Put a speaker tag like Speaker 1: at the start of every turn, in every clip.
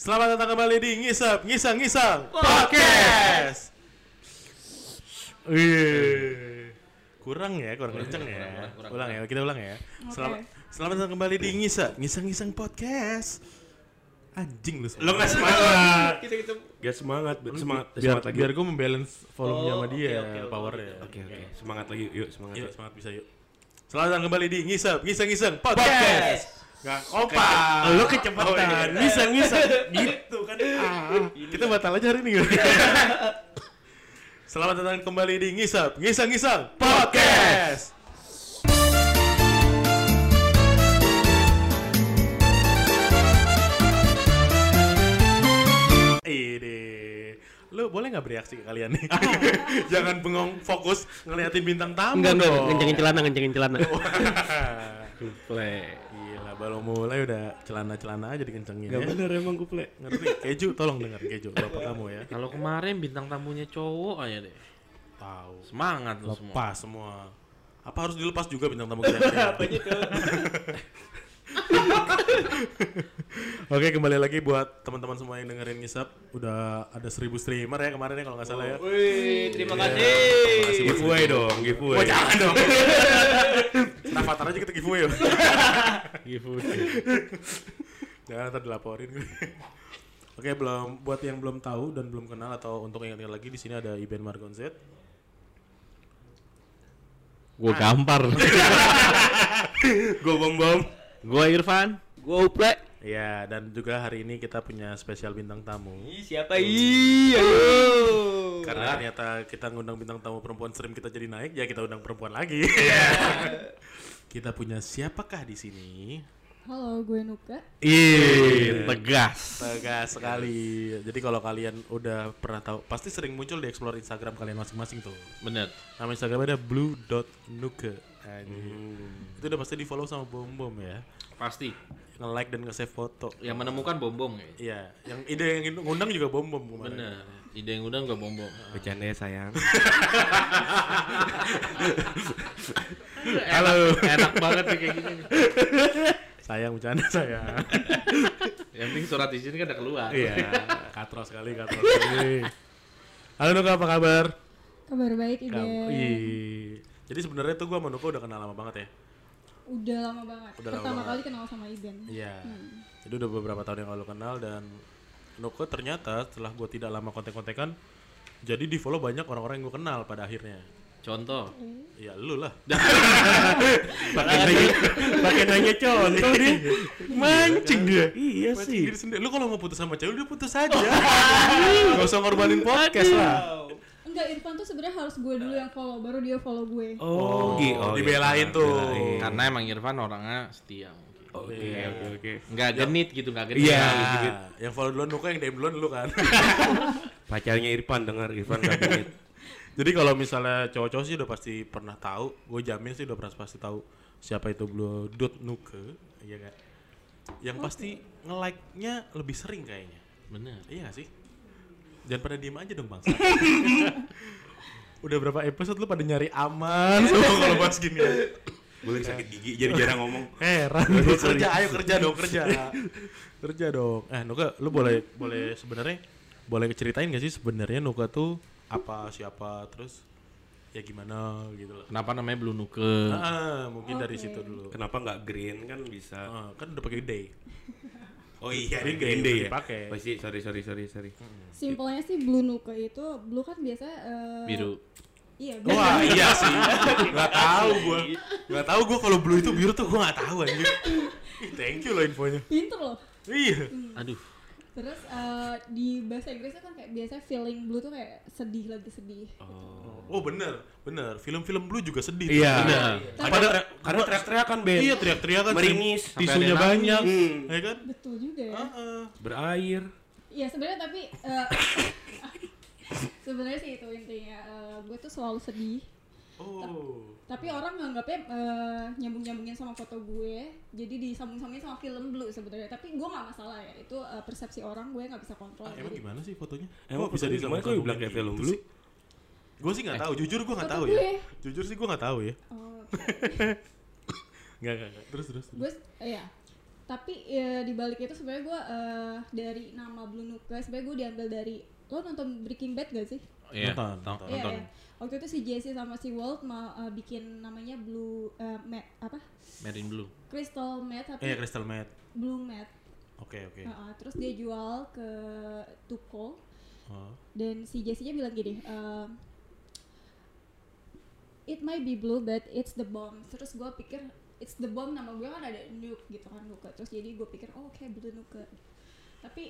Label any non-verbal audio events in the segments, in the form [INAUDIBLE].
Speaker 1: Selamat datang kembali di Ngisap, Ngisang, Ngisang Podcast. Wih, kurang ya, kurang kenceng ya.
Speaker 2: kurang, kurang,
Speaker 1: Ulang ya, kita ulang ya. Selamat, selamat datang kembali di Ngisap, Ngisang, Ngisang Podcast. Anjing lu.
Speaker 3: Lo nggak semangat.
Speaker 2: Kita kita
Speaker 3: Gak semangat, semangat,
Speaker 1: biar,
Speaker 3: semangat lagi.
Speaker 1: biar gue membalance volumenya
Speaker 2: Oh,
Speaker 1: sama dia,
Speaker 2: oke, oke, oke.
Speaker 1: powernya.
Speaker 3: Oke oke, semangat lagi, yuk semangat.
Speaker 1: Yuk, semangat bisa yuk. Selamat datang kembali di Ngisap, Ngisang, Ngisang Podcast. Gak kompak.
Speaker 3: Lo kecepatan,
Speaker 1: Oh,
Speaker 3: bisa bisa, [LAUGHS] gitu kan? Ah.
Speaker 1: Kita batal aja hari ini. [LAUGHS] Selamat datang kembali di Ngisap, Ngisang Ngisang Podcast. Ini, lu boleh nggak bereaksi ke kalian nih? [LAUGHS] Jangan bengong fokus ngeliatin bintang tamu
Speaker 2: enggak enggak
Speaker 1: dong.
Speaker 2: ngencengin celana ngencengin celana.
Speaker 3: Kuple.
Speaker 1: Gila, baru mulai udah celana-celana aja dikencengin
Speaker 3: Gak
Speaker 1: ya.
Speaker 3: bener emang kuple.
Speaker 1: Ngerti? Keju, tolong dengar keju, bapak kamu ya.
Speaker 4: Kalau kemarin bintang tamunya cowok aja deh.
Speaker 1: Tahu.
Speaker 4: Semangat lu semua.
Speaker 1: Lepas semua. Apa harus dilepas juga bintang tamu kita? [LAUGHS] [LAUGHS] Oke kembali lagi buat teman-teman semua yang dengerin ngisap Udah ada seribu streamer ya kemarin ya kalau nggak salah ya
Speaker 2: Wih, terima
Speaker 1: Iya.
Speaker 2: kasih.
Speaker 1: Makasih buat
Speaker 3: Giveaway dong,
Speaker 1: Oh
Speaker 3: giveaway.
Speaker 1: jangan dong Avatar aja kita giveaway ya
Speaker 3: Giveaway.
Speaker 1: Jangan ntar dilaporin Oke belum buat yang belum tahu dan belum kenal atau untuk yang ingat lagi di sini ada Iben Margonzet
Speaker 4: Gue gampar. [LAUGHS]
Speaker 3: Gue bom bom.
Speaker 4: Gue Irfan.
Speaker 2: Gua uple.
Speaker 1: Ya dan juga hari ini kita punya spesial bintang tamu
Speaker 2: Ih, siapa ih? Ayo.
Speaker 1: Karena ternyata kita ngundang bintang tamu perempuan sering kita jadi naik, ya kita undang perempuan lagi. [LAUGHS] kita punya siapakah di sini?
Speaker 5: Halo, gue Nuka.
Speaker 4: Ih, tegas.
Speaker 1: Tegas sekali. Jadi kalau kalian udah pernah tahu, pasti sering muncul di explore Instagram kalian masing-masing tuh.
Speaker 4: Bener.
Speaker 1: Nama Instagramnya ada blue.nuke. Anjing. Itu udah pasti di follow sama Bom Bom ya.
Speaker 4: Pasti.
Speaker 1: Nge-like dan nge-save foto.
Speaker 4: Yang menemukan bom-bom ya.
Speaker 1: Iya, yang ide yang ngundang juga Bom Bom kemarin.
Speaker 4: Bener. Ide yang udah gak bom-bom.
Speaker 3: Bercanda ya sayang. [LAUGHS]
Speaker 4: Halo. Enak banget nih kayak gini.
Speaker 1: Sayang bercanda sayang. [LAUGHS]
Speaker 4: Yang penting surat izin kan udah keluar.
Speaker 1: Iya, [LAUGHS] katro sekali, katro sekali. Halo Nuka, apa kabar?
Speaker 5: Kabar baik, Iben.
Speaker 1: Kamu- Ih. Jadi sebenarnya tuh gua sama Nuka udah kenal lama banget ya.
Speaker 5: Udah lama banget.
Speaker 1: Udah lama
Speaker 5: Pertama
Speaker 1: banget.
Speaker 5: kali kenal sama Iben.
Speaker 1: Iya. Jadi udah beberapa tahun yang lalu kenal dan Nuka ternyata setelah gua tidak lama kontek-kontekan jadi di follow banyak orang-orang yang gua kenal pada akhirnya.
Speaker 4: Contoh.
Speaker 1: Ya lu lah. [LAUGHS]
Speaker 3: Pakai nanya, pakai nanya contoh dia. Mancing dia. Iya
Speaker 1: Mancing
Speaker 3: sih.
Speaker 1: diri sendiri. Lu kalau mau putus sama cewek udah putus aja. [LAUGHS] Gak usah ngorbanin podcast lah.
Speaker 5: Enggak, Irfan tuh sebenarnya harus gue dulu yang follow, baru dia follow gue.
Speaker 3: Oh, gitu. Oh,
Speaker 1: dibelain
Speaker 3: iya.
Speaker 1: tuh.
Speaker 3: Dibelain.
Speaker 4: Karena emang Irfan orangnya setia mungkin.
Speaker 3: Oke
Speaker 1: Iya.
Speaker 3: oke oke.
Speaker 4: Nggak genit gitu, nggak genit.
Speaker 3: Iya.
Speaker 1: Nah, yang follow duluan Nuka yang DM duluan lu kan. [LAUGHS]
Speaker 3: Pacarnya Irfan dengar Irfan gak genit. [LAUGHS]
Speaker 1: Jadi kalau misalnya cowok-cowok sih udah pasti pernah tahu, gue jamin sih udah pernah pasti tahu siapa itu Blue Dot Nuke, iya kan? Yang pasti nge-like-nya lebih sering kayaknya.
Speaker 4: Bener.
Speaker 1: Iya gak sih? Jangan pada diem aja dong bang. [LAUGHS] udah berapa episode lu pada nyari aman semua kalau bahas gini.
Speaker 3: Boleh sakit gigi jadi jarang ngomong.
Speaker 1: Heran. kerja, ayo kerja dong kerja. kerja dong. Eh Nuka, lu boleh boleh sebenarnya boleh ceritain gak sih sebenarnya Nuka tuh apa siapa terus ya gimana gitu loh.
Speaker 4: Kenapa namanya Blue Nuke?
Speaker 1: Ah, mungkin dari
Speaker 5: Oke.
Speaker 1: situ dulu.
Speaker 3: Kenapa nggak green kan bisa?
Speaker 1: Ah, kan udah pakai day.
Speaker 3: Oh iya,
Speaker 1: Green
Speaker 3: green
Speaker 1: day
Speaker 3: ya. Oh sih, sorry sorry sorry sorry.
Speaker 5: Simpelnya sih Blue Nuke itu, Blue kan biasa eh,
Speaker 4: Biru.
Speaker 5: Iya, biru.
Speaker 1: Wah iya [LAUGHS] sih. Gak tahu gua. Gak tahu gua kalau blue itu biru tuh gua gak tahu anjir. Ih, Thank you loh infonya.
Speaker 5: Pinter loh.
Speaker 1: Iya.
Speaker 4: Aduh.
Speaker 5: Terus eh, di bahasa Inggrisnya kan kayak biasanya feeling blue tuh kayak sedih lagi sedih.
Speaker 1: Oh bener, bener. Film-film blue juga sedih.
Speaker 3: Iya.
Speaker 4: Bener.
Speaker 3: Karena karena teriak-teriakan Ben.
Speaker 1: Iya teriak-teriakan.
Speaker 3: Meringis.
Speaker 1: sering Tisunya banyak.
Speaker 3: Hmm.
Speaker 1: Ya kan?
Speaker 5: Betul juga ya.
Speaker 1: Heeh.
Speaker 3: Berair.
Speaker 5: Iya sebenarnya tapi eh, [LAUGHS] sebenarnya sih itu intinya eh, gue tuh selalu sedih.
Speaker 1: Oh.
Speaker 5: Tapi orang nganggapnya eh, nyambung-nyambungin sama foto gue, jadi disambung-sambungin sama film blue sebenarnya. Tapi gue nggak masalah ya, itu eh, persepsi orang gue nggak bisa kontrol.
Speaker 1: Ah, emang
Speaker 5: Jadi-
Speaker 1: gimana sih fotonya?
Speaker 3: Emang
Speaker 1: bisa
Speaker 3: fotonya
Speaker 1: disambung
Speaker 3: kok bilang kayak film blue?
Speaker 1: Gue sih nggak tahu. Jujur gue nggak tahu
Speaker 5: gue.
Speaker 1: ya. Jujur sih gue nggak tahu ya.
Speaker 5: Oh, [LAUGHS]
Speaker 1: Nggak nggak nggak. Terus terus.
Speaker 5: gue, eh, ya. tapi ya, di balik itu sebenarnya gue eh, dari nama Blue Nuke sebenarnya gue diambil dari lo nonton Breaking Bad gak sih?
Speaker 4: Iya,
Speaker 1: Nonton, nonton.
Speaker 5: Iya,
Speaker 4: nonton.
Speaker 5: iya. Waktu itu si Jesse sama si Walt mau eh, bikin namanya Blue eh, Matte apa?
Speaker 4: Marine Blue.
Speaker 5: Crystal Matte tapi
Speaker 1: Iya Crystal Meth.
Speaker 5: Blue Matte.
Speaker 1: Oke oke.
Speaker 5: Heeh, terus dia jual ke Tuko
Speaker 1: Oh.
Speaker 5: dan si Jesse-nya bilang gini, eh, it might be blue but it's the bomb. Terus gue pikir it's the bomb nama gue kan ada nuke gitu kan nuke. Terus jadi gue pikir oh oke blue nuke. Tapi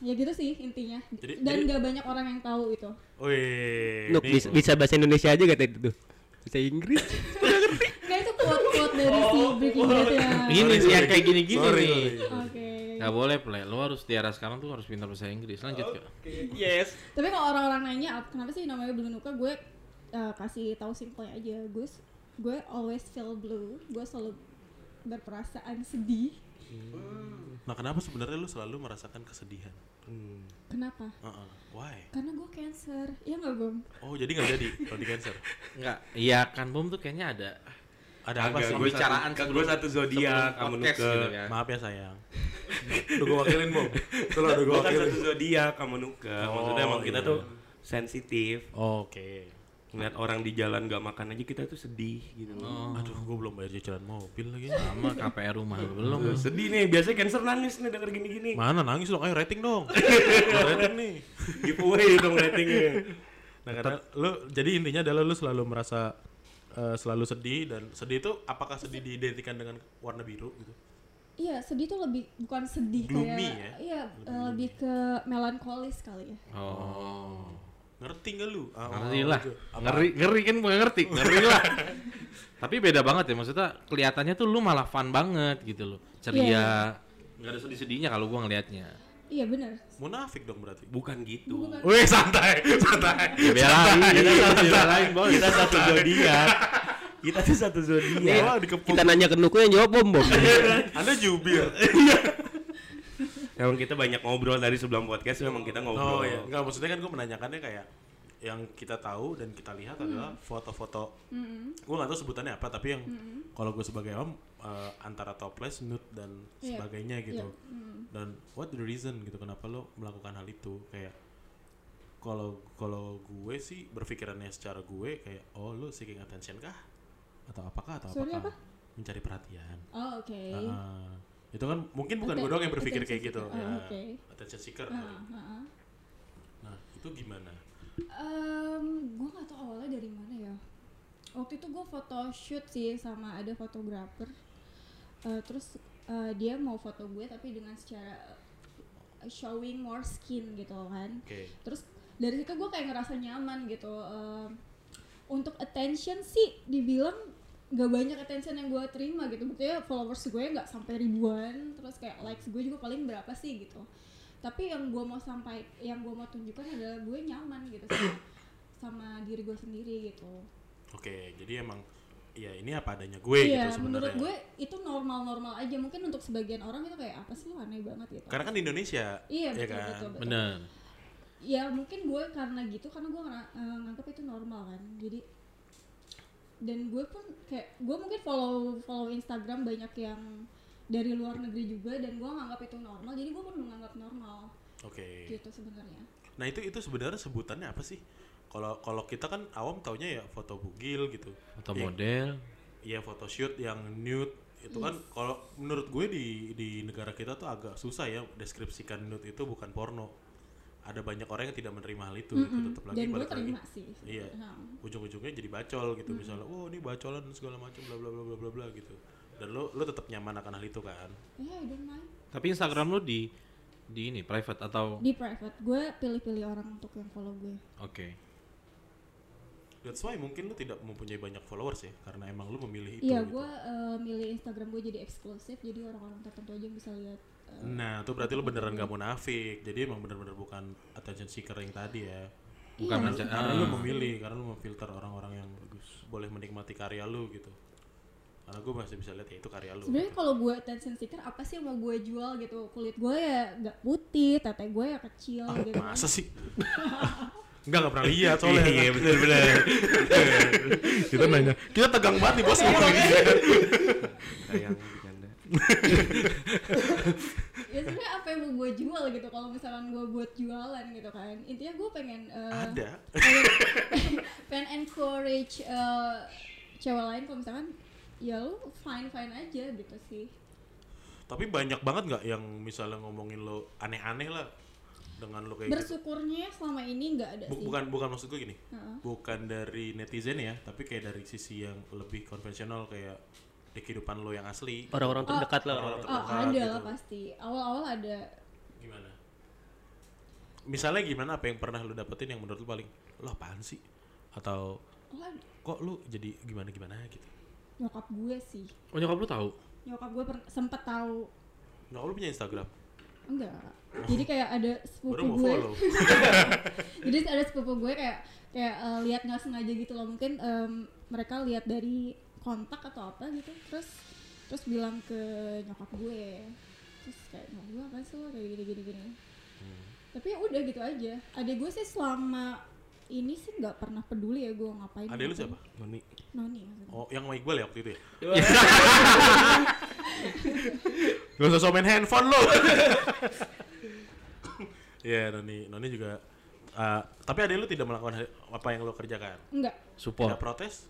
Speaker 5: ya gitu sih intinya.
Speaker 1: Jadi-
Speaker 5: dan
Speaker 1: jadi-
Speaker 5: gak banyak orang yang tahu itu.
Speaker 1: Wih.
Speaker 2: Nuk bisa, bisa bahasa Indonesia aja gak tadi tuh? Bisa Inggris? [LAUGHS]
Speaker 5: Enggak itu quote-quote dari si Breaking Bad ya.
Speaker 4: Ini sih yang kayak gini-gini
Speaker 1: Sorry,
Speaker 4: nih.
Speaker 1: sorry.
Speaker 5: Oke.
Speaker 4: Gak boleh play, lo harus tiara sekarang tuh harus pintar bahasa Inggris. Lanjut ke.
Speaker 2: yes.
Speaker 5: Tapi kalau orang-orang nanya "Ap- kenapa sih namanya blue nuka, gue uh, kasih tahu simpelnya aja. Gue gue always feel blue. Gue selalu berperasaan sedih.
Speaker 1: Nah kenapa sebenarnya lu selalu merasakan kesedihan?
Speaker 5: Kenapa?
Speaker 1: Heeh. Why?
Speaker 5: Karena gue cancer. Iya nggak Gom?
Speaker 1: Oh jadi nggak jadi kalau di cancer?
Speaker 4: Enggak, iya kan bom tuh kayaknya ada.
Speaker 1: Ada apa sih?
Speaker 3: gue
Speaker 4: Pembicaraan
Speaker 3: satu, gue satu zodiak kamu
Speaker 4: podcast
Speaker 3: nuke.
Speaker 4: gitu ya.
Speaker 1: Maaf ya sayang. [LAUGHS] Udah gue wakilin bom. Selalu udah gue
Speaker 3: kan
Speaker 1: wakilin.
Speaker 3: satu zodiak kamu nuke. Maksudnya
Speaker 1: Oh,
Speaker 3: emang kita
Speaker 1: iya.
Speaker 3: tuh sensitif.
Speaker 1: Oke.
Speaker 3: Ngeliat orang di jalan gak makan aja kita tuh sedih gitu.
Speaker 4: Oh,
Speaker 1: Aduh gue belum bayar cicilan mobil lagi.
Speaker 4: sama KPR rumah lu belum.
Speaker 3: Sedih nih, biasanya cancer nangis nih denger gini-gini.
Speaker 1: Mana nangis dong? Ayo rating dong. [LAUGHS] rating nih.
Speaker 3: Giveaway dong ratingnya.
Speaker 1: Nah karena lu jadi intinya adalah lu selalu merasa eh, selalu sedih dan sedih itu apakah sedih diidentikan dengan warna biru gitu?
Speaker 5: Iya sedih tuh lebih bukan sedih
Speaker 1: Gloomy
Speaker 5: kayak
Speaker 1: ya?
Speaker 5: iya uh, lebih ke melankolis kali ya.
Speaker 4: Oh.
Speaker 1: Ngerti gak lu? Ah,
Speaker 4: Ngerti
Speaker 1: oh,
Speaker 4: lah.
Speaker 1: gitu.
Speaker 4: Ngeri, ngeri kan bukan ngerti, [LAUGHS] ngeri lah. Tapi beda banget ya maksudnya kelihatannya tuh lu malah fun banget gitu loh. Ceria.
Speaker 5: Iya.
Speaker 4: Nggak ada sedih-sedihnya kalau gua ngelihatnya.
Speaker 5: Iya benar.
Speaker 1: Munafik dong berarti.
Speaker 3: Bukan gitu.
Speaker 5: Bukan.
Speaker 1: Wih santai, santai.
Speaker 4: Ya belain, belain bos.
Speaker 3: Kita satu zodiak. Kita tuh satu zodiak.
Speaker 1: Dikepung.
Speaker 2: Kita nanya ke Nuku yang jawab bom bom. [LAUGHS]
Speaker 1: Anda jubir.
Speaker 3: Emang kita banyak ngobrol dari sebelum podcast memang kita
Speaker 1: Oh
Speaker 3: ngobrol.
Speaker 1: iya, enggak maksudnya kan gue menanyakannya kayak yang kita tahu dan kita lihat adalah foto-foto. Gue nggak tahu sebutannya apa, tapi yang kalau gue sebagai om eh, antara topless, nude dan
Speaker 5: Iya.
Speaker 1: sebagainya gitu.
Speaker 5: Iya, mm.
Speaker 1: Dan what the reason gitu kenapa lo melakukan hal itu kayak kalau kalau gue sih berpikirannya secara gue kayak oh lo seeking attention kah atau apakah atau
Speaker 5: Sorry,
Speaker 1: apakah
Speaker 5: apa?
Speaker 1: mencari perhatian
Speaker 5: Oh oke.
Speaker 1: Ah, itu kan mungkin bukan gue doang yang berpikir kayak gitu
Speaker 5: seeker.
Speaker 1: ya
Speaker 5: Oh, oke.
Speaker 1: attention seeker
Speaker 5: Ah, ah, ah.
Speaker 1: nah itu gimana
Speaker 5: Em, gue nggak tahu awalnya dari mana ya. Waktu itu gue foto shoot sih sama ada fotografer. Eh, terus eh, dia mau foto gue tapi dengan secara eh, showing more skin gitu kan.
Speaker 1: oke
Speaker 5: Terus dari situ gue kayak ngerasa nyaman gitu. Em, untuk attention sih dibilang gak banyak attention yang gue terima gitu. Buktinya followers gue nggak sampai ribuan. Terus kayak likes gue juga paling berapa sih gitu. Tapi yang gue mau sampai, yang gue mau tunjukkan adalah gue nyaman gitu sama, sama diri gue sendiri gitu.
Speaker 1: oke jadi emang ya ini apa adanya gue
Speaker 5: Iya,
Speaker 1: gitu
Speaker 5: menurut
Speaker 1: sebenarnya
Speaker 5: gue itu normal-normal aja. Mungkin untuk sebagian orang itu kayak apa sih lu aneh banget gitu.
Speaker 1: karena kan di Indonesia
Speaker 5: Iya
Speaker 1: ya
Speaker 5: betul,
Speaker 1: kan
Speaker 5: betul betul.
Speaker 4: Bener.
Speaker 5: Ya mungkin gue karena gitu karena gue ngera- eh, nganggap itu normal kan. Jadi dan gue pun kayak gue mungkin follow follow Instagram banyak yang dari luar negeri juga dan gue nganggap itu normal. Jadi gue pun menganggap normal
Speaker 1: oke
Speaker 5: gitu sebenarnya.
Speaker 1: nah itu itu sebenarnya sebutannya apa sih kalau kalau kita kan awam taunya ya foto bugil gitu
Speaker 4: Foto
Speaker 1: Iya.
Speaker 4: model.
Speaker 1: Iya photoshoot yang nude itu kan kalau menurut gue di di negara kita tuh agak susah ya deskripsikan nude itu bukan porno. Ada banyak orang yang tidak menerima hal itu gitu
Speaker 5: Mm-mm.
Speaker 1: tetap lagi
Speaker 5: Dan gue
Speaker 1: balik lagi.
Speaker 5: terima sih.
Speaker 1: Iya.
Speaker 5: Nah,
Speaker 1: Ujung-ujungnya jadi bacol gitu misalnya, "Oh, ini bacolan segala macam bla bla bla bla bla bla" gitu. Dan lo lo tetap nyaman akan hal itu kan.
Speaker 5: Ya, I don't mind.
Speaker 4: Tapi Instagram lu di di ini private atau
Speaker 5: Di private, gue pilih-pilih orang untuk yang follow gue.
Speaker 4: oke.
Speaker 1: That's why mungkin lo tidak mempunyai banyak followers ya karena emang lo memilih itu
Speaker 5: Iya,
Speaker 1: gitu.
Speaker 5: gue eh, milih Instagram gue jadi eksklusif, jadi orang-orang tertentu aja yang bisa lihat.
Speaker 1: Nah, itu berarti lo beneran gak munafik. Jadi emang bener-bener bukan attention seeker yang tadi ya.
Speaker 4: Bukan
Speaker 5: Iya,
Speaker 4: menca-
Speaker 1: Karena
Speaker 4: Ah.
Speaker 1: lu memilih, karena lu memfilter orang-orang yang boleh menikmati karya lu gitu. Karena gue masih bisa lihat ya itu karya lu.
Speaker 5: Sebenarnya kalau gue attention seeker apa sih yang mau gue jual gitu? Kulit gue ya nggak putih, tete gue ya kecil
Speaker 1: Ah,
Speaker 5: gitu.
Speaker 1: masa sih? [LAUGHS] Enggak, enggak pernah lihat soalnya.
Speaker 3: Iya, bener bener. [LAUGHS]
Speaker 1: kita nanya, kita tegang banget nih bos
Speaker 5: Iya,
Speaker 1: ngomong gitu.
Speaker 3: Sayang bercanda.
Speaker 5: Ya sebenarnya apa yang mau gue jual gitu kalau misalkan gue buat jualan gitu kan intinya gue pengen eh,
Speaker 1: Ada.
Speaker 5: pengen, pengen encourage eh, cewek lain kalau misalkan ya lu fine fine aja gitu sih
Speaker 1: Tapi banyak banget nggak yang misalnya ngomongin lo aneh-aneh lah dengan lo kayak gitu.
Speaker 5: bersyukurnya selama ini nggak ada
Speaker 1: Bu-
Speaker 5: sih
Speaker 1: bukan bukan maksud gue gini.
Speaker 5: Heeh.
Speaker 1: Bukan dari netizen ya, tapi kayak dari sisi yang lebih konvensional kayak di kehidupan lo yang asli.
Speaker 2: Orang-orang terdekat lah.
Speaker 1: Orang-orang
Speaker 2: orang-orang.
Speaker 5: oh
Speaker 1: terdekat
Speaker 5: ada
Speaker 1: gitu.
Speaker 5: lah pasti awal-awal ada
Speaker 1: Gimana? Misalnya gimana apa yang pernah lo dapetin yang menurut lo paling lo apaan sih? Atau
Speaker 5: oh
Speaker 1: kok lu jadi gimana gimana gitu?
Speaker 5: nyokap gue sih
Speaker 4: Oh nyokap lu tahu?
Speaker 5: nyokap gue per- sempet tahu
Speaker 1: Nah, lu punya Instagram?
Speaker 5: enggak jadi kayak ada sepupu gue [LAUGHS] jadi ada sepupu gue kayak kayak eh, lihat nggak sengaja gitu loh mungkin em, mereka lihat dari kontak atau apa gitu terus terus bilang ke nyokap gue terus kayak nyokap gue apa sih lo kayak gini gini gini
Speaker 1: Hmm.
Speaker 5: tapi ya udah gitu aja adek gue sih selama ini sih nggak pernah peduli ya gue ngapain
Speaker 1: Adek lu
Speaker 5: ngapain.
Speaker 1: siapa?
Speaker 3: Noni.
Speaker 5: Noni maksudnya
Speaker 1: Oh, yang sama Iqbal ya waktu itu ya? [LAUGHS] [LAUGHS] Gak usah somen handphone lo. [LAUGHS] Iya, Noni, Noni juga. uh, tapi adek lu tidak melakukan apa yang lo kerjakan.
Speaker 5: enggak
Speaker 1: Tidak
Speaker 4: Support.
Speaker 1: protes?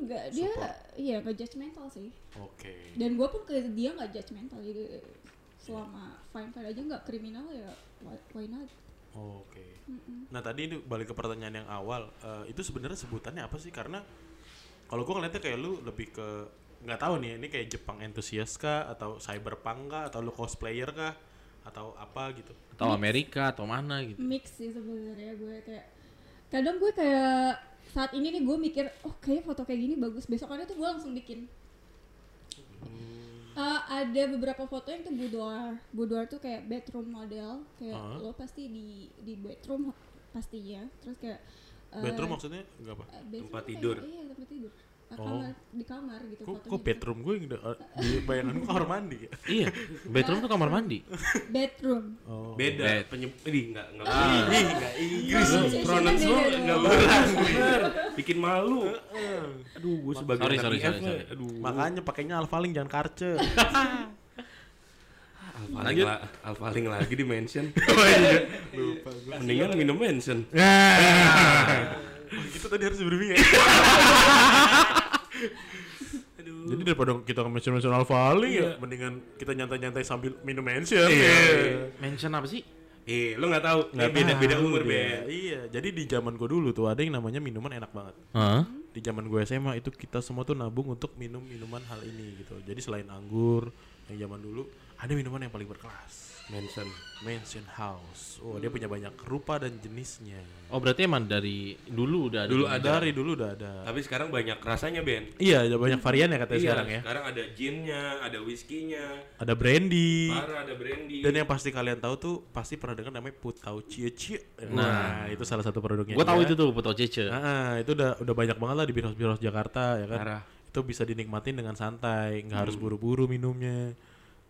Speaker 5: Enggak dia
Speaker 1: Support.
Speaker 5: iya nggak judgmental sih
Speaker 1: Oke.
Speaker 5: dan gue pun ke dia nggak judgmental jadi selama fine fine aja nggak kriminal ya why, why not
Speaker 1: Oke.
Speaker 5: Mm-mm.
Speaker 1: Nah tadi ini balik ke pertanyaan yang awal, eh, itu sebenarnya sebutannya apa sih? Karena kalau gue ngeliatnya kayak lu lebih ke nggak tahu nih, ini kayak Jepang entusias kah, atau cyberpunk kah, atau lu cosplayer kah, atau apa gitu?
Speaker 4: Atau Amerika atau mana gitu.
Speaker 5: mix sih sebenarnya gue kayak kadang gue kayak saat ini nih gue mikir oh kayak foto kayak gini bagus. Besokannya tuh gue langsung bikin. Eh, ada beberapa foto yang tuh boudoir. Boudoir tuh kayak bedroom model. Kayak
Speaker 1: Ah.
Speaker 5: lo pasti di di bedroom pastinya. Terus kayak eh,
Speaker 1: Bedroom maksudnya nggak apa?
Speaker 5: eh, bedroom
Speaker 3: Tempat
Speaker 5: kayak-
Speaker 3: tidur.
Speaker 5: iya tempat tidur Eh,
Speaker 1: Oh.
Speaker 5: kamar di kamar gitu
Speaker 1: Kok,
Speaker 5: fotonya
Speaker 1: kok bedroom gue yang udah- di bayangan gue kamar mandi ya? [LAUGHS]
Speaker 4: iya, bedroom tuh kamar mandi. [LAUGHS]
Speaker 5: bedroom
Speaker 1: Oh.
Speaker 3: Beda
Speaker 4: Bed.
Speaker 3: penyebut ini enggak enggak
Speaker 5: Ah.
Speaker 3: boleh.
Speaker 1: Ih, nggak Inggris.
Speaker 3: Lu
Speaker 5: beda
Speaker 3: enggak bener. Bikin malu. Aduh, gue sebagai
Speaker 4: Sorry,
Speaker 3: anak
Speaker 4: sorry, sorry, sorry.
Speaker 3: Aduh.
Speaker 1: Makanya pakainya alfaling jangan karce. [LAUGHS]
Speaker 3: Alfaling, la Alfaling lagi di mention.
Speaker 1: oh iya. Lupa gue.
Speaker 3: Mendingan minum mention.
Speaker 1: Kita tadi harus briefing ya. Jadi daripada kita mention-mention alfaling ya, mendingan kita nyantai-nyantai sambil minum mention. Iya.
Speaker 4: Mention apa sih?
Speaker 3: Eh, lo nggak tahu.
Speaker 1: Nggak
Speaker 3: beda beda umur. Ben.
Speaker 1: Iya, jadi di zaman gue dulu tuh ada yang namanya minuman enak banget.
Speaker 4: Hah?
Speaker 1: Di zaman gue SMA itu kita semua tuh nabung untuk minum minuman hal ini gitu. Jadi selain anggur yang zaman dulu ada minuman yang paling berkelas.
Speaker 3: Mention.
Speaker 1: Mansion House. Oh, dia punya banyak rupa dan jenisnya.
Speaker 4: Oh berarti emang dari dulu udah ada.
Speaker 3: Dulu ada.
Speaker 1: Dari dulu udah ada.
Speaker 3: Tapi sekarang banyak rasanya, Ben.
Speaker 1: Iya, ada banyak varian ya katanya
Speaker 3: Iya,
Speaker 1: sekarang ya.
Speaker 3: Sekarang ada ginnya, ada whiskinya,
Speaker 1: Ada brandy.
Speaker 3: parah ada brandy.
Speaker 1: Dan yang pasti kalian tahu tuh pasti pernah dengar namanya Putau Cie Cie. Nah, itu salah satu produknya.
Speaker 4: Gua tahu itu tuh foto Cece.
Speaker 1: Ah, itu udah udah banyak banget lah di biros-biros Jakarta ya kan.
Speaker 3: Parah.
Speaker 1: Itu bisa dinikmatin dengan santai, nggak harus buru-buru minumnya.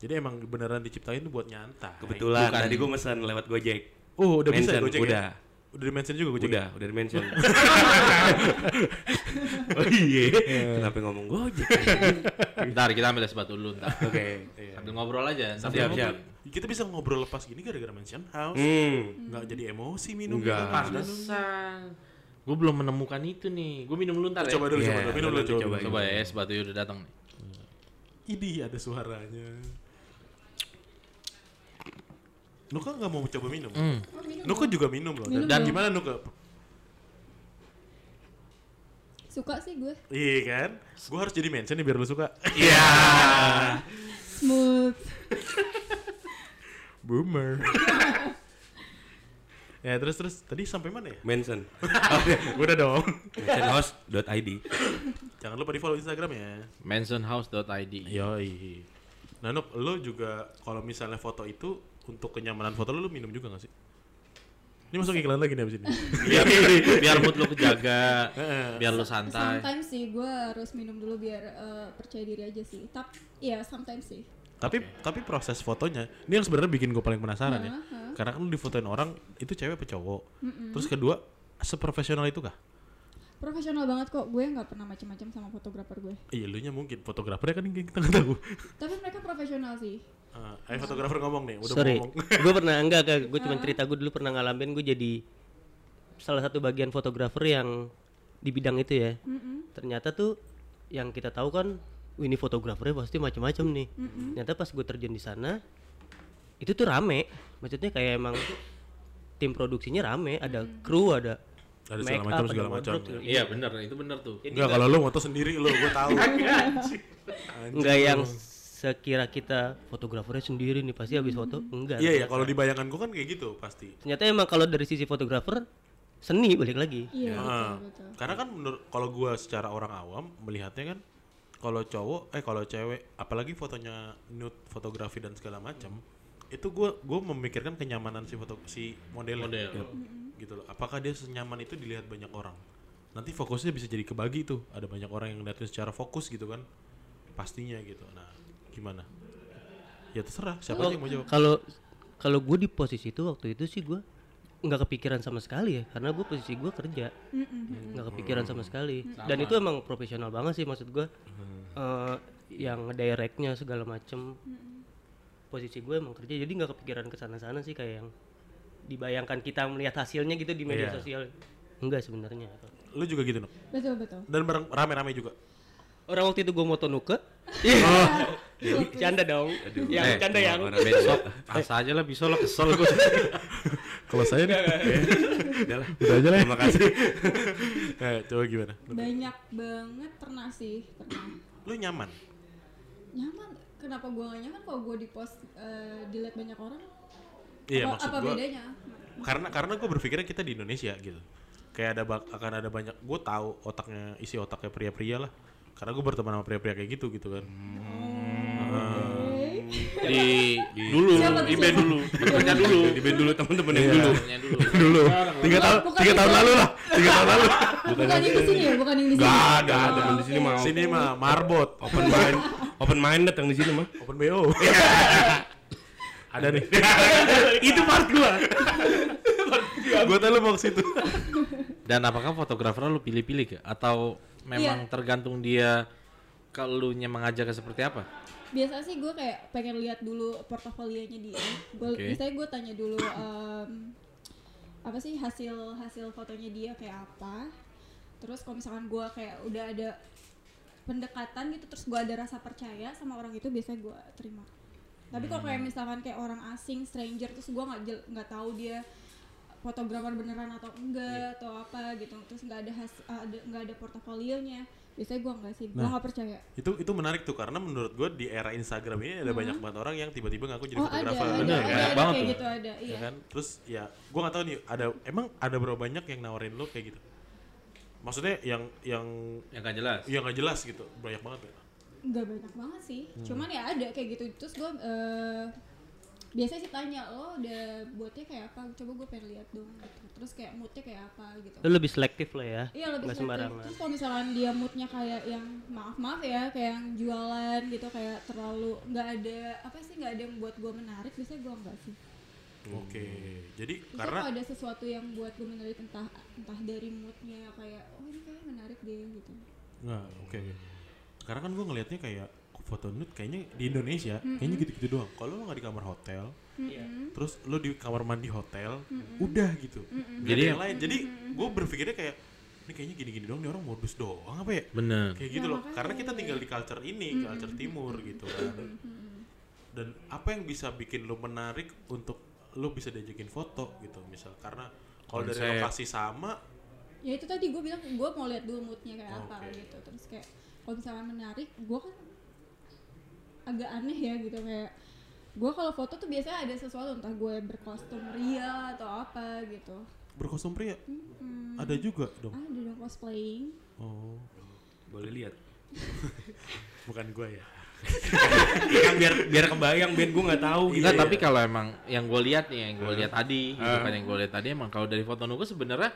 Speaker 1: Jadi emang beneran diciptain tuh buat nyantai.
Speaker 3: Kebetulan
Speaker 4: Bukan.
Speaker 3: tadi gue mesen lewat Gojek.
Speaker 1: Oh, udah bisa ya
Speaker 3: Mention,
Speaker 1: Gojek
Speaker 3: udah.
Speaker 1: ya? Udah di mention juga Gojek.
Speaker 3: Udah, udah di mention. [LAUGHS] oh iya. Kenapa ngomong Gojek? [LAUGHS]
Speaker 4: Ntar kita ambil es batu dulu ntar.
Speaker 3: Oke.
Speaker 4: Sambil ngobrol aja.
Speaker 1: Sambil
Speaker 3: Siap,
Speaker 1: ngobrol.
Speaker 3: siap.
Speaker 1: Kita bisa ngobrol lepas gini gara-gara mention house.
Speaker 3: Hmm.
Speaker 1: Nggak jadi emosi minum
Speaker 3: Enggak.
Speaker 4: Pantesan. Gue belum menemukan itu nih. Gue minum dulu ntar ya.
Speaker 1: Coba dulu,
Speaker 3: Iya,
Speaker 1: coba dulu. Minum dulu, coba.
Speaker 3: coba.
Speaker 1: dulu.
Speaker 4: Coba ya es batu udah datang nih.
Speaker 1: Ini ada suaranya. Nuka nggak mau coba minum?
Speaker 5: Oh, minum
Speaker 1: Nuka juga minum loh.
Speaker 5: Minum
Speaker 1: Dan gimana Nuka?
Speaker 5: suka sih gue
Speaker 1: Iya kan? Gue harus jadi mention nih biar lu suka.
Speaker 3: Iya.
Speaker 5: smooth [LAUGHS]
Speaker 1: Boomer. [LAUGHS] ya terus terus tadi sampai mana ya?
Speaker 3: Mention. [LAUGHS]
Speaker 1: Gue udah dong.
Speaker 3: Mentionhouse.id.
Speaker 1: Jangan lupa di follow Instagram ya.
Speaker 4: Mentionhouse.id.
Speaker 1: Yoi. Nah Nuk, lo juga kalau misalnya foto itu untuk kenyamanan foto lo, lo minum juga gak sih? Ini masuk iklan lagi nih abis ini.
Speaker 4: Biar biar mood lu kejaga, biar lu santai.
Speaker 5: sometimes sih gue harus minum dulu biar eh, percaya diri aja sih tapi ya sometimes sih
Speaker 1: tapi tapi proses fotonya ini yang sebenarnya bikin gue paling penasaran ya.
Speaker 5: Heeh.
Speaker 1: Karena kan lo difotoin orang itu cewek apa cowok. Terus kedua seprofesional itu kah?
Speaker 5: Profesional banget kok, gue nggak pernah macam-macam sama fotografer gue.
Speaker 1: Iya, lu nya mungkin fotografernya kan yang kita nggak tahu.
Speaker 5: Tapi mereka profesional sih.
Speaker 1: Ah, ayo fotografer ngomong nih, udah
Speaker 2: Sorry,
Speaker 1: ngomong. [LAUGHS]
Speaker 2: gue pernah enggak kayak gue cuma cerita gue dulu pernah ngalamin gue jadi salah satu bagian fotografer yang di bidang itu ya.
Speaker 5: Mm-mm.
Speaker 2: Ternyata tuh yang kita tahu kan, "Wih, ini fotografernya pasti macam-macam nih. Ternyata pas gue terjun di sana, itu tuh rame. Maksudnya kayak emang tim produksinya rame, ada kru, ada
Speaker 1: Ada segala macam segala
Speaker 2: ada
Speaker 1: macam.
Speaker 4: Iya bener, itu bener tuh.
Speaker 1: Enggak, kalau lu moto sendiri lu, gua tahu. [LAUGHS]
Speaker 2: enggak yang sekira kita fotografernya sendiri nih pasti habis foto enggak
Speaker 1: Iya ya, kalau di bayangan gua kan kayak gitu pasti.
Speaker 2: ternyata emang kalau dari sisi fotografer seni balik lagi
Speaker 5: Iya,
Speaker 1: Ah,
Speaker 5: betul, betul.
Speaker 1: Karena kan menurut kalau gua secara orang awam melihatnya kan kalau cowok eh kalau cewek apalagi fotonya nude fotografi dan segala macam itu gua gua memikirkan kenyamanan si foto si model
Speaker 4: Model.
Speaker 1: gitu, gitu loh. Apakah dia senyaman itu dilihat banyak orang? Nanti fokusnya bisa jadi kebagi tuh. Ada banyak orang yang ngeliatin secara fokus gitu kan. Pastinya gitu. Nah, gimana? Ya terserah siapa
Speaker 2: Oh,
Speaker 1: aja yang mau jawab.
Speaker 2: kalau kalau gue di posisi itu waktu itu sih gue nggak kepikiran sama sekali ya karena gue posisi gue kerja nggak kepikiran sama sekali dan itu emang profesional banget sih maksud gue Eh, yang directnya segala macem posisi gue emang kerja jadi nggak kepikiran ke sana sana sih kayak yang dibayangkan kita melihat hasilnya gitu di media
Speaker 1: Iya.
Speaker 2: sosial enggak sebenarnya
Speaker 1: Lu juga gitu, Nok?
Speaker 5: Betul, betul.
Speaker 1: Dan bareng rame-rame juga.
Speaker 2: Orang waktu itu gue moto nuke
Speaker 5: Iya. [LAUGHS]
Speaker 2: canda dong yang
Speaker 4: Eh,
Speaker 2: canda yang
Speaker 4: Besok, [LAUGHS] asa aja lah bisa lo kesel gue. [LAUGHS]
Speaker 1: Kalau saya nih,
Speaker 3: Udah lah.
Speaker 1: udah aja lah.
Speaker 3: Terima kasih.
Speaker 1: Eh, coba gimana?
Speaker 5: Banyak banget pernah sih, pernah.
Speaker 1: Lu nyaman?
Speaker 5: Nyaman. Kenapa gue gak nyaman kalau gue di post eh, dilihat banyak orang?
Speaker 1: Iya,
Speaker 5: apa,
Speaker 1: maksud
Speaker 5: apa
Speaker 1: gua
Speaker 5: bedanya?
Speaker 1: karena karena gue berpikirnya kita di Indonesia gitu. Kayak ada bak- akan ada banyak gue tahu otaknya isi otaknya pria-pria lah. Karena gue berteman sama pria-pria kayak gitu gitu kan.
Speaker 5: Oke.
Speaker 4: Di dulu,
Speaker 5: Siapa tuh,
Speaker 4: di band dulu, bekerja dulu.
Speaker 3: Di band dulu teman-teman yang
Speaker 1: Iya.
Speaker 3: dulu.
Speaker 4: Dulu.
Speaker 1: Dulu tiga tahun tiga tahun lalu lah tiga tahun lalu.
Speaker 5: Bukan yang di sini ya, bukan yang di sini.
Speaker 3: Gak ada,
Speaker 5: Oh,
Speaker 3: teman di sini mau
Speaker 1: Sini mah marbot
Speaker 3: open mind, open minded yang di sini mah.
Speaker 1: open bo. ada nih. [LAUGHS]
Speaker 3: Itu part gua. [LAUGHS]
Speaker 1: gue tahu lu mau ke situ. [LAUGHS]
Speaker 4: Dan apakah fotografer lu pilih-pilih ke? Atau memang
Speaker 5: Iya.
Speaker 4: tergantung dia kalau lu nya mengajarnya seperti apa?
Speaker 5: Biasa sih gue kayak pengen lihat dulu portofolionya dia. Gua,
Speaker 4: Oke.
Speaker 5: Biasanya gue tanya dulu em, apa sih hasil hasil fotonya dia kayak apa. Terus kalau misalkan gue kayak udah ada pendekatan gitu, terus gue ada rasa percaya sama orang itu, biasanya gue terima. Tapi kalau kayak misalkan kayak orang asing, stranger, terus gue nggak nggak tahu dia fotografer beneran atau enggak atau apa gitu, terus nggak ada has ada nggak ada portofolionya, biasanya gue nggak sih, gue
Speaker 1: Nah.
Speaker 5: nggak percaya.
Speaker 1: itu itu menarik tuh karena menurut gue di era Instagram ini ada banyak banget orang yang tiba-tiba ngaku jadi
Speaker 5: oh ada,
Speaker 1: fotografer.
Speaker 5: ada,
Speaker 4: Bener,
Speaker 5: ada,
Speaker 4: banyak
Speaker 5: ada
Speaker 4: banget
Speaker 5: kayak
Speaker 4: tuh.
Speaker 5: gitu ada, iya.
Speaker 1: ya kan terus ya gue nggak tahu nih ada emang ada berapa banyak yang nawarin lo kayak gitu maksudnya yang yang
Speaker 4: Yang gak jelas.
Speaker 1: yang nggak jelas gitu banyak banget ya
Speaker 5: Nggak banyak banget sih,
Speaker 1: Hmm.
Speaker 5: cuman ya ada kayak gitu. Terus gue eh, biasanya sih tanya lo udah buatnya kayak apa, coba gue pengen lihat dong. Gitu. Terus kayak moodnya kayak apa gitu.
Speaker 2: lu lebih selektif lah ya
Speaker 5: Iya lebih
Speaker 2: nggak
Speaker 5: selektif.
Speaker 2: sembarangan
Speaker 5: Terus kalau misalkan dia moodnya kayak yang maaf maaf ya, kayak yang jualan gitu, kayak terlalu nggak ada apa sih nggak ada yang buat gue menarik, biasanya gue enggak sih.
Speaker 1: oke jadi
Speaker 5: Biasanya
Speaker 1: karena
Speaker 5: ada sesuatu yang buat gue menarik entah entah dari moodnya kayak oh ini kayaknya menarik deh gitu.
Speaker 1: nggak oke karena kan gue ngelihatnya kayak foto nude kayaknya di Indonesia kayaknya gitu-gitu doang. Kalau lo nggak di kamar hotel
Speaker 5: Mm-mm.
Speaker 1: terus lo di kamar mandi hotel udah gitu. Nggak
Speaker 4: Jadi
Speaker 1: ada yang lain. Jadi gue berpikirnya kayak ini kayaknya gini-gini doang nih orang modus doang apa ya?
Speaker 4: Bener.
Speaker 1: kayak gitu
Speaker 5: Nah,
Speaker 1: loh.
Speaker 5: makanya.
Speaker 1: karena kita tinggal di culture ini culture timur gitu kan. Dan apa yang bisa bikin lo menarik untuk lo bisa diajakin foto gitu? Misal karena kalau dari lokasi sama
Speaker 5: ya itu tadi gue bilang gue mau lihat dulu moodnya kayak apa
Speaker 1: Oke.
Speaker 5: gitu. Terus kayak kalau misalnya menarik gue kan agak aneh ya gitu kayak gue kalau foto tuh biasanya ada sesuatu entah gue berkostum ria atau apa gitu
Speaker 1: berkostum pria
Speaker 5: hmm,
Speaker 1: ada juga dong
Speaker 5: ada dong cosplaying
Speaker 1: oh
Speaker 3: Boleh lihat. [LAUGHS]
Speaker 1: bukan gue ya
Speaker 3: kan biar biar kebayang biar gua nggak tahu gitu.
Speaker 4: Enggak,
Speaker 1: Iya,
Speaker 4: tapi
Speaker 1: iya.
Speaker 4: kalau emang yang gue lihat nih, yang gue lihat tadi, gitu
Speaker 3: Ah.
Speaker 4: kan yang gue lihat tadi emang kalau dari foto nuku sebenarnya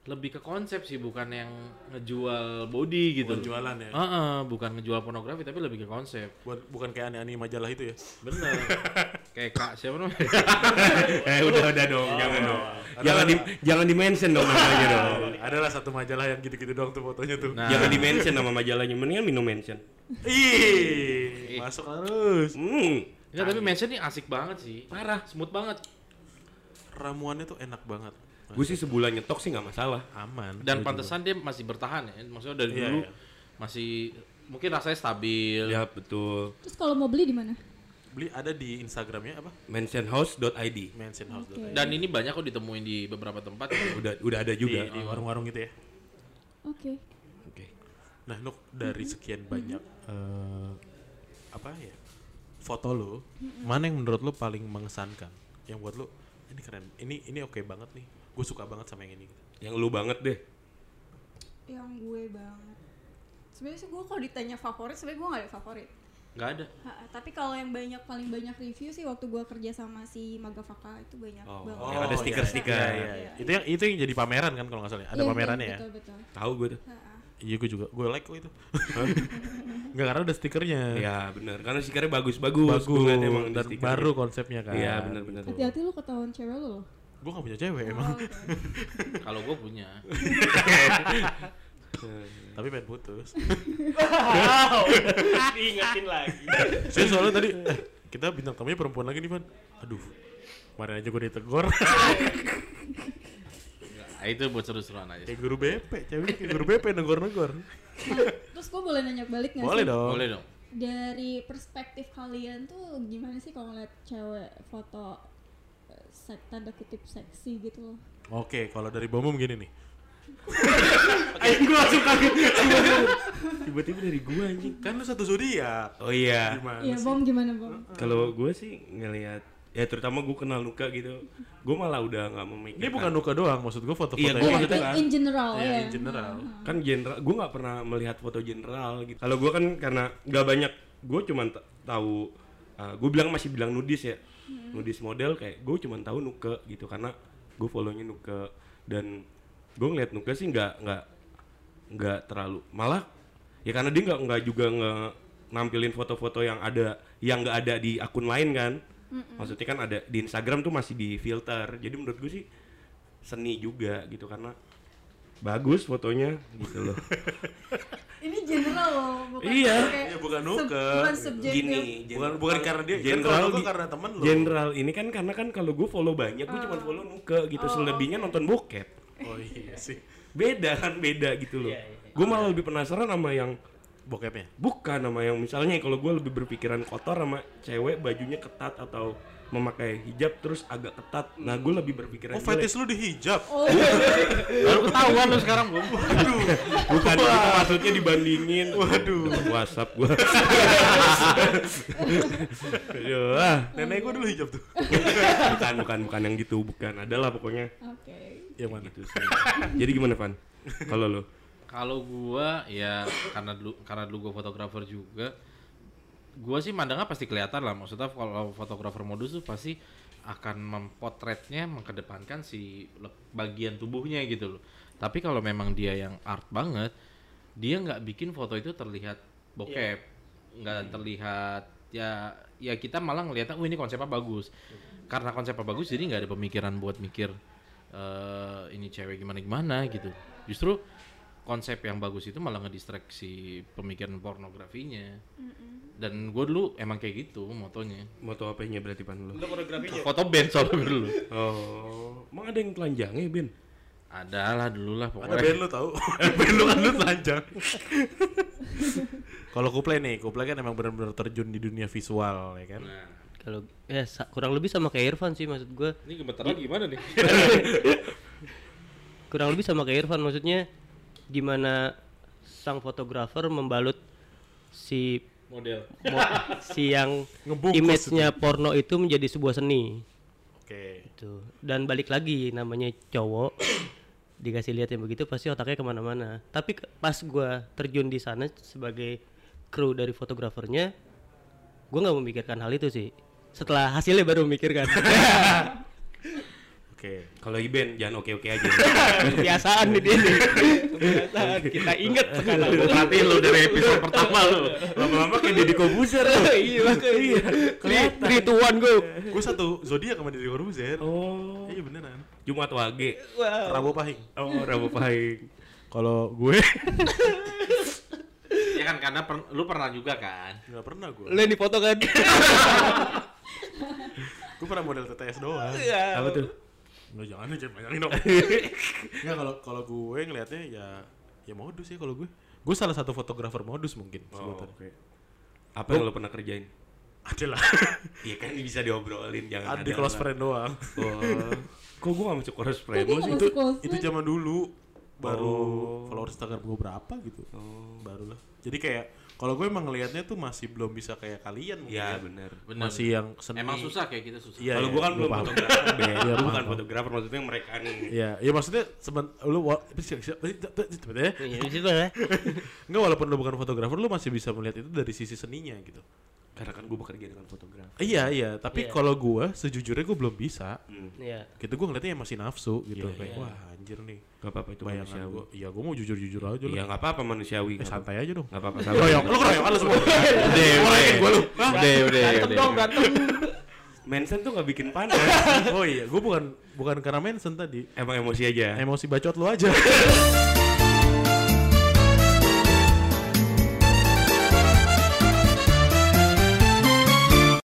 Speaker 4: lebih ke konsep sih, bukan yang ngejual body gitu.
Speaker 1: bukan jualan ya
Speaker 4: Heeh, bukan ngejual pornografi tapi lebih ke konsep.
Speaker 1: Bukan- bukan kayak aneh-aneh majalah itu ya
Speaker 4: Bener. [LAUGHS] kayak kak siapa namanya [LAUGHS]
Speaker 3: eh udah udah dong, jangan dong. Jangan di jangan di mention dong namanya dong. [LAUGHS]
Speaker 1: Adalah satu majalah yang gitu-gitu doang tuh fotonya tuh.
Speaker 4: Nah.
Speaker 3: Jangan di mention nama majalahnya, mendingan minum mention.
Speaker 1: Ih, masuk harus.
Speaker 3: Hmm,
Speaker 4: Enggak, tapi mention nih asik banget sih. Parah, smooth banget.
Speaker 1: Ramuannya tuh enak banget.
Speaker 3: Gue sih sebulan nyetok sih nggak masalah.
Speaker 1: aman.
Speaker 4: Dan
Speaker 1: juga.
Speaker 4: pantesan dia masih bertahan ya. Maksudnya dari
Speaker 1: Iya,
Speaker 4: dulu
Speaker 1: iya.
Speaker 4: masih mungkin rasanya stabil.
Speaker 3: Ya betul.
Speaker 5: Terus kalau mau beli di mana?
Speaker 1: beli ada di Instagramnya apa?
Speaker 3: Mentionhouse.id
Speaker 1: Mansion House.
Speaker 5: Oke.
Speaker 4: Dan ini banyak kok ditemuin di beberapa tempat.
Speaker 3: udah udah ada juga.
Speaker 1: di warung-warung gitu ya.
Speaker 5: Oke.
Speaker 3: Oke.
Speaker 1: Nah, Nuk dari sekian banyak eh, apa ya? Foto lo, mana yang menurut lo paling mengesankan? Yang buat lo ini keren. Ini ini oke banget nih. Gue suka banget sama yang ini.
Speaker 3: Yang lu banget deh.
Speaker 5: Yang gue banget. Sebenarnya sih gue kalau ditanya favorit, sebenarnya gue gak ada favorit.
Speaker 4: Nggak ada.
Speaker 5: Ha, tapi kalau yang banyak paling banyak review sih waktu gue kerja sama si Magafaka itu banyak
Speaker 3: Oh,
Speaker 5: banget.
Speaker 3: yang ada
Speaker 1: iya.
Speaker 3: stiker-stiker.
Speaker 1: Iya, iya, iya. Itu yang itu yang jadi pameran kan kalau nggak salah. ya? Ada
Speaker 5: Iya,
Speaker 1: pamerannya ya.
Speaker 5: Betul betul.
Speaker 3: Tahu gue tuh.
Speaker 5: Ha, ha.
Speaker 1: Iya gue juga. Gue like kok itu. Enggak [LAUGHS] karena ada stikernya.
Speaker 3: Ya benar, karena stikernya bagus-bagus.
Speaker 1: Bagus
Speaker 3: Gua ngeliat emang
Speaker 1: dan
Speaker 3: stikernya.
Speaker 1: baru konsepnya kan.
Speaker 3: Iya benar-benar.
Speaker 5: Hati-hati lu ketahuan cewek lu loh.
Speaker 1: Gue gak punya cewek
Speaker 5: Oh,
Speaker 1: emang.
Speaker 5: oke. [LAUGHS]
Speaker 4: Kalau gue punya. [LAUGHS]
Speaker 1: Tapi pengen putus.
Speaker 2: Diingetin lagi.
Speaker 1: Saya soalnya tadi eh, kita bintang tamunya perempuan lagi nih, Van. Aduh. Kemarin aja gue ditegor
Speaker 4: itu buat seru-seruan aja.
Speaker 1: kayak guru BP, cewek kayak guru BP negor-negor.
Speaker 5: Nah, terus gue boleh nanya balik gak
Speaker 1: Boleh
Speaker 5: sih?
Speaker 1: dong.
Speaker 4: Boleh dong.
Speaker 5: Dari perspektif kalian tuh gimana sih kalau ngeliat cewek foto eh, sek- tanda kutip seksi gitu loh?
Speaker 1: Oke, kalau dari Bomum gini nih. [LAUGHS]
Speaker 3: Ayo gue langsung kaget. Tiba-tiba dari gua anjing.
Speaker 1: Kan lu satu zodiak.
Speaker 3: Oh iya.
Speaker 1: Gimana
Speaker 5: Iya, bom gimana bom?
Speaker 3: Kalau gue sih ngelihat ya terutama gue kenal Nuka gitu. Gue malah udah nggak memikirkan.
Speaker 1: Ini bukan Nuka doang, maksud gue foto-foto
Speaker 3: Iya,
Speaker 5: Iya,
Speaker 3: maksudnya
Speaker 5: in,
Speaker 3: kan.
Speaker 5: in general
Speaker 1: Iya,
Speaker 5: ya.
Speaker 1: in general.
Speaker 3: kan general gue nggak pernah melihat foto general gitu kalau gue kan karena nggak banyak gue cuman t- tahu gue bilang masih bilang nudis ya nudis model kayak gue cuman tahu nuke gitu karena gue follownya nuke dan gue ngeliat nuke sih nggak nggak nggak terlalu malah ya karena dia nggak nggak juga nge nampilin foto-foto yang ada yang nggak ada di akun lain kan maksudnya kan ada di Instagram tuh masih di filter jadi menurut gue sih seni juga gitu karena bagus fotonya gitu loh [LAUGHS]
Speaker 5: Ini general loh, bukan
Speaker 3: Iya.
Speaker 5: kayak
Speaker 1: Iya, bukan
Speaker 5: sub-
Speaker 1: nuke.
Speaker 5: bukan subjektif.
Speaker 3: gini
Speaker 1: Bukan bukan karena dia, kan
Speaker 3: general gi-
Speaker 1: karena temen lo.
Speaker 3: general ini kan karena kan kalau gue follow banyak gue
Speaker 5: Ah.
Speaker 3: cuma follow nuke gitu selebihnya nonton bokep
Speaker 1: Oh iya sih.
Speaker 3: beda kan beda gitu loh
Speaker 2: Iya, iya.
Speaker 3: gue malah lebih penasaran sama yang
Speaker 1: Bokepnya.
Speaker 3: bukan sama yang misalnya kalau gue lebih berpikiran kotor sama cewek bajunya ketat atau memakai hijab terus agak ketat nah gue lebih berpikiran
Speaker 1: Oh, fetish lu di hijab.
Speaker 5: Oh, [LAUGHS]
Speaker 4: Baru ketahuan lu sekarang, Bung.
Speaker 3: bukan itu maksudnya dibandingin waduh WhatsApp gue [LAUGHS] ah.
Speaker 1: Nenek gue dulu hijab tuh.
Speaker 3: bukan bukan bukan yang gitu bukan adalah pokoknya
Speaker 5: oke.
Speaker 1: Yang mana?
Speaker 3: gitu sih. jadi gimana Van kalau lo
Speaker 4: Kalau gua ya karena dulu karena dulu gua fotografer juga, gua sih mandangnya pasti kelihatan lah. Maksudnya kalau fotografer modus tuh pasti akan mempotretnya mengedepankan si bagian tubuhnya gitu loh. Tapi kalau memang dia yang art banget, dia nggak bikin foto itu terlihat bokep, nggak terlihat ya ya kita malah ngeliatnya, oh ini konsepnya bagus. Karena konsepnya bagus, jadi nggak ada pemikiran buat mikir eh ini cewek gimana gimana gitu. Justru konsep yang bagus itu malah ngedistraksi pemikiran pornografinya. Dan gue dulu emang kayak gitu motonya.
Speaker 3: moto apa-nya berarti Pan lo
Speaker 2: koreografinya.
Speaker 4: Foto band soalnya dulu.
Speaker 3: oh emang ada yang telanjangnya Ben
Speaker 4: Ada lah dulu lah
Speaker 1: Ada
Speaker 4: pokoknya.
Speaker 1: band lu tahu. [LAUGHS] band lu kan lu telanjang. [LAUGHS] Kalau Kuplay nih, Kuplay kan emang benar-benar terjun di dunia visual ya kan.
Speaker 4: Nah,
Speaker 2: Kalau ya sa- kurang lebih sama kayak Irfan sih maksud gue.
Speaker 4: ini gemeteran gimana nih? [LAUGHS]
Speaker 2: Kurang lebih sama kayak Irfan maksudnya gimana sang fotografer membalut si
Speaker 4: Model.
Speaker 2: mo- [LAUGHS] si yang image-nya porno itu menjadi sebuah seni.
Speaker 1: Oke.
Speaker 2: Gitu. Dan balik lagi namanya cowok [COUGHS] dikasih lihat yang begitu pasti otaknya ke mana-mana. Tapi pas gua terjun di sana sebagai kru dari fotografernya, gua nggak memikirkan hal itu sih. Setelah hasilnya baru memikirkan. [LAUGHS]
Speaker 1: Oke.
Speaker 3: Kalau Iben jangan oke-oke aja. [LAUGHS]
Speaker 2: kebiasaan nih dia nih kebiasaan kita inget sekarang
Speaker 4: perhatiin lu dari episode pertama lu.
Speaker 3: Lama-lama kayak Deddy Kobuzer. [LAUGHS]
Speaker 2: iya makanya kelihatan rituan gue
Speaker 1: Gue satu zodiak sama diri Corbuzier.
Speaker 3: Oh,
Speaker 1: Iya beneran.
Speaker 3: Jumat Wage.
Speaker 2: wow.
Speaker 1: Rabu Pahing.
Speaker 3: Oh, Rabu Pahing.
Speaker 1: Kalau gue [LAUGHS]
Speaker 4: Ya kan karena per- lu pernah juga kan.
Speaker 1: nggak pernah gue.
Speaker 2: lu yang dipoto kan
Speaker 1: Gue pernah model TTS doang.
Speaker 3: Apa tuh?
Speaker 1: Nggak jangan nih jangan bayangin dong. [LAUGHS] Nggak kalau kalau gue ngelihatnya ya ya modus ya kalau gue. Gue salah satu fotografer modus mungkin
Speaker 3: Oh, oke. Apa yang lo pernah kerjain?
Speaker 1: Ada lah.
Speaker 3: Iya [LAUGHS] kan bisa diobrolin jangan
Speaker 1: Ada di
Speaker 3: ada
Speaker 1: close
Speaker 3: lah.
Speaker 1: friend doang.
Speaker 3: Oh. Kok gua gak masuk close friend
Speaker 5: gue
Speaker 3: sih?
Speaker 1: itu itu zaman dulu baru
Speaker 3: Oh.
Speaker 1: follower Instagram gue berapa gitu.
Speaker 3: Oh.
Speaker 1: Baru lah. Jadi kayak kalau gue emang ngelihatnya tuh masih belum bisa kayak kalian mungkin.
Speaker 3: Iya
Speaker 1: ya.
Speaker 3: benar.
Speaker 4: Bener.
Speaker 1: Masih yang seni.
Speaker 4: Emang susah kayak kita susah.
Speaker 1: Iya,
Speaker 3: Kalau
Speaker 1: iya,
Speaker 3: gua kan belum fotografer.
Speaker 1: Iya,
Speaker 3: Gua bukan fotografer, maksudnya mereka nih.
Speaker 1: Iya, ya maksudnya seben lu sebenarnya
Speaker 2: Iya, ya.
Speaker 1: enggak walaupun lu bukan fotografer lu masih bisa melihat itu dari sisi seninya gitu.
Speaker 3: Karena kan gua bekerja dengan fotografer.
Speaker 1: Iya, iya, tapi
Speaker 2: Iya.
Speaker 1: kalau gua sejujurnya gua belum bisa.
Speaker 3: Hmm.
Speaker 2: Iya.
Speaker 1: Gitu gua ngeliatnya ya masih nafsu gitu
Speaker 3: Iya,
Speaker 1: kayak
Speaker 2: iya.
Speaker 1: wah anjir nih.
Speaker 3: Gak apa-apa itu
Speaker 1: Bayangan
Speaker 3: manusiawi.
Speaker 1: gua. Iya, gua mau jujur-jujur aja
Speaker 3: Iya
Speaker 1: lah.
Speaker 3: gak apa-apa manusiawi.
Speaker 1: Eh, santai aja dong.
Speaker 3: Gak apa-apa
Speaker 1: Keroyok, lu keroyok lu semua.
Speaker 4: Udah, udah.
Speaker 1: gua lu.
Speaker 4: Udah, udah, udah.
Speaker 2: dong, berantem.
Speaker 3: Mensen tuh gak bikin panas. [LAUGHS]
Speaker 1: Oh iya, gua bukan bukan karena mention tadi.
Speaker 3: Emang emosi aja.
Speaker 1: Emosi bacot lu aja. [LAUGHS]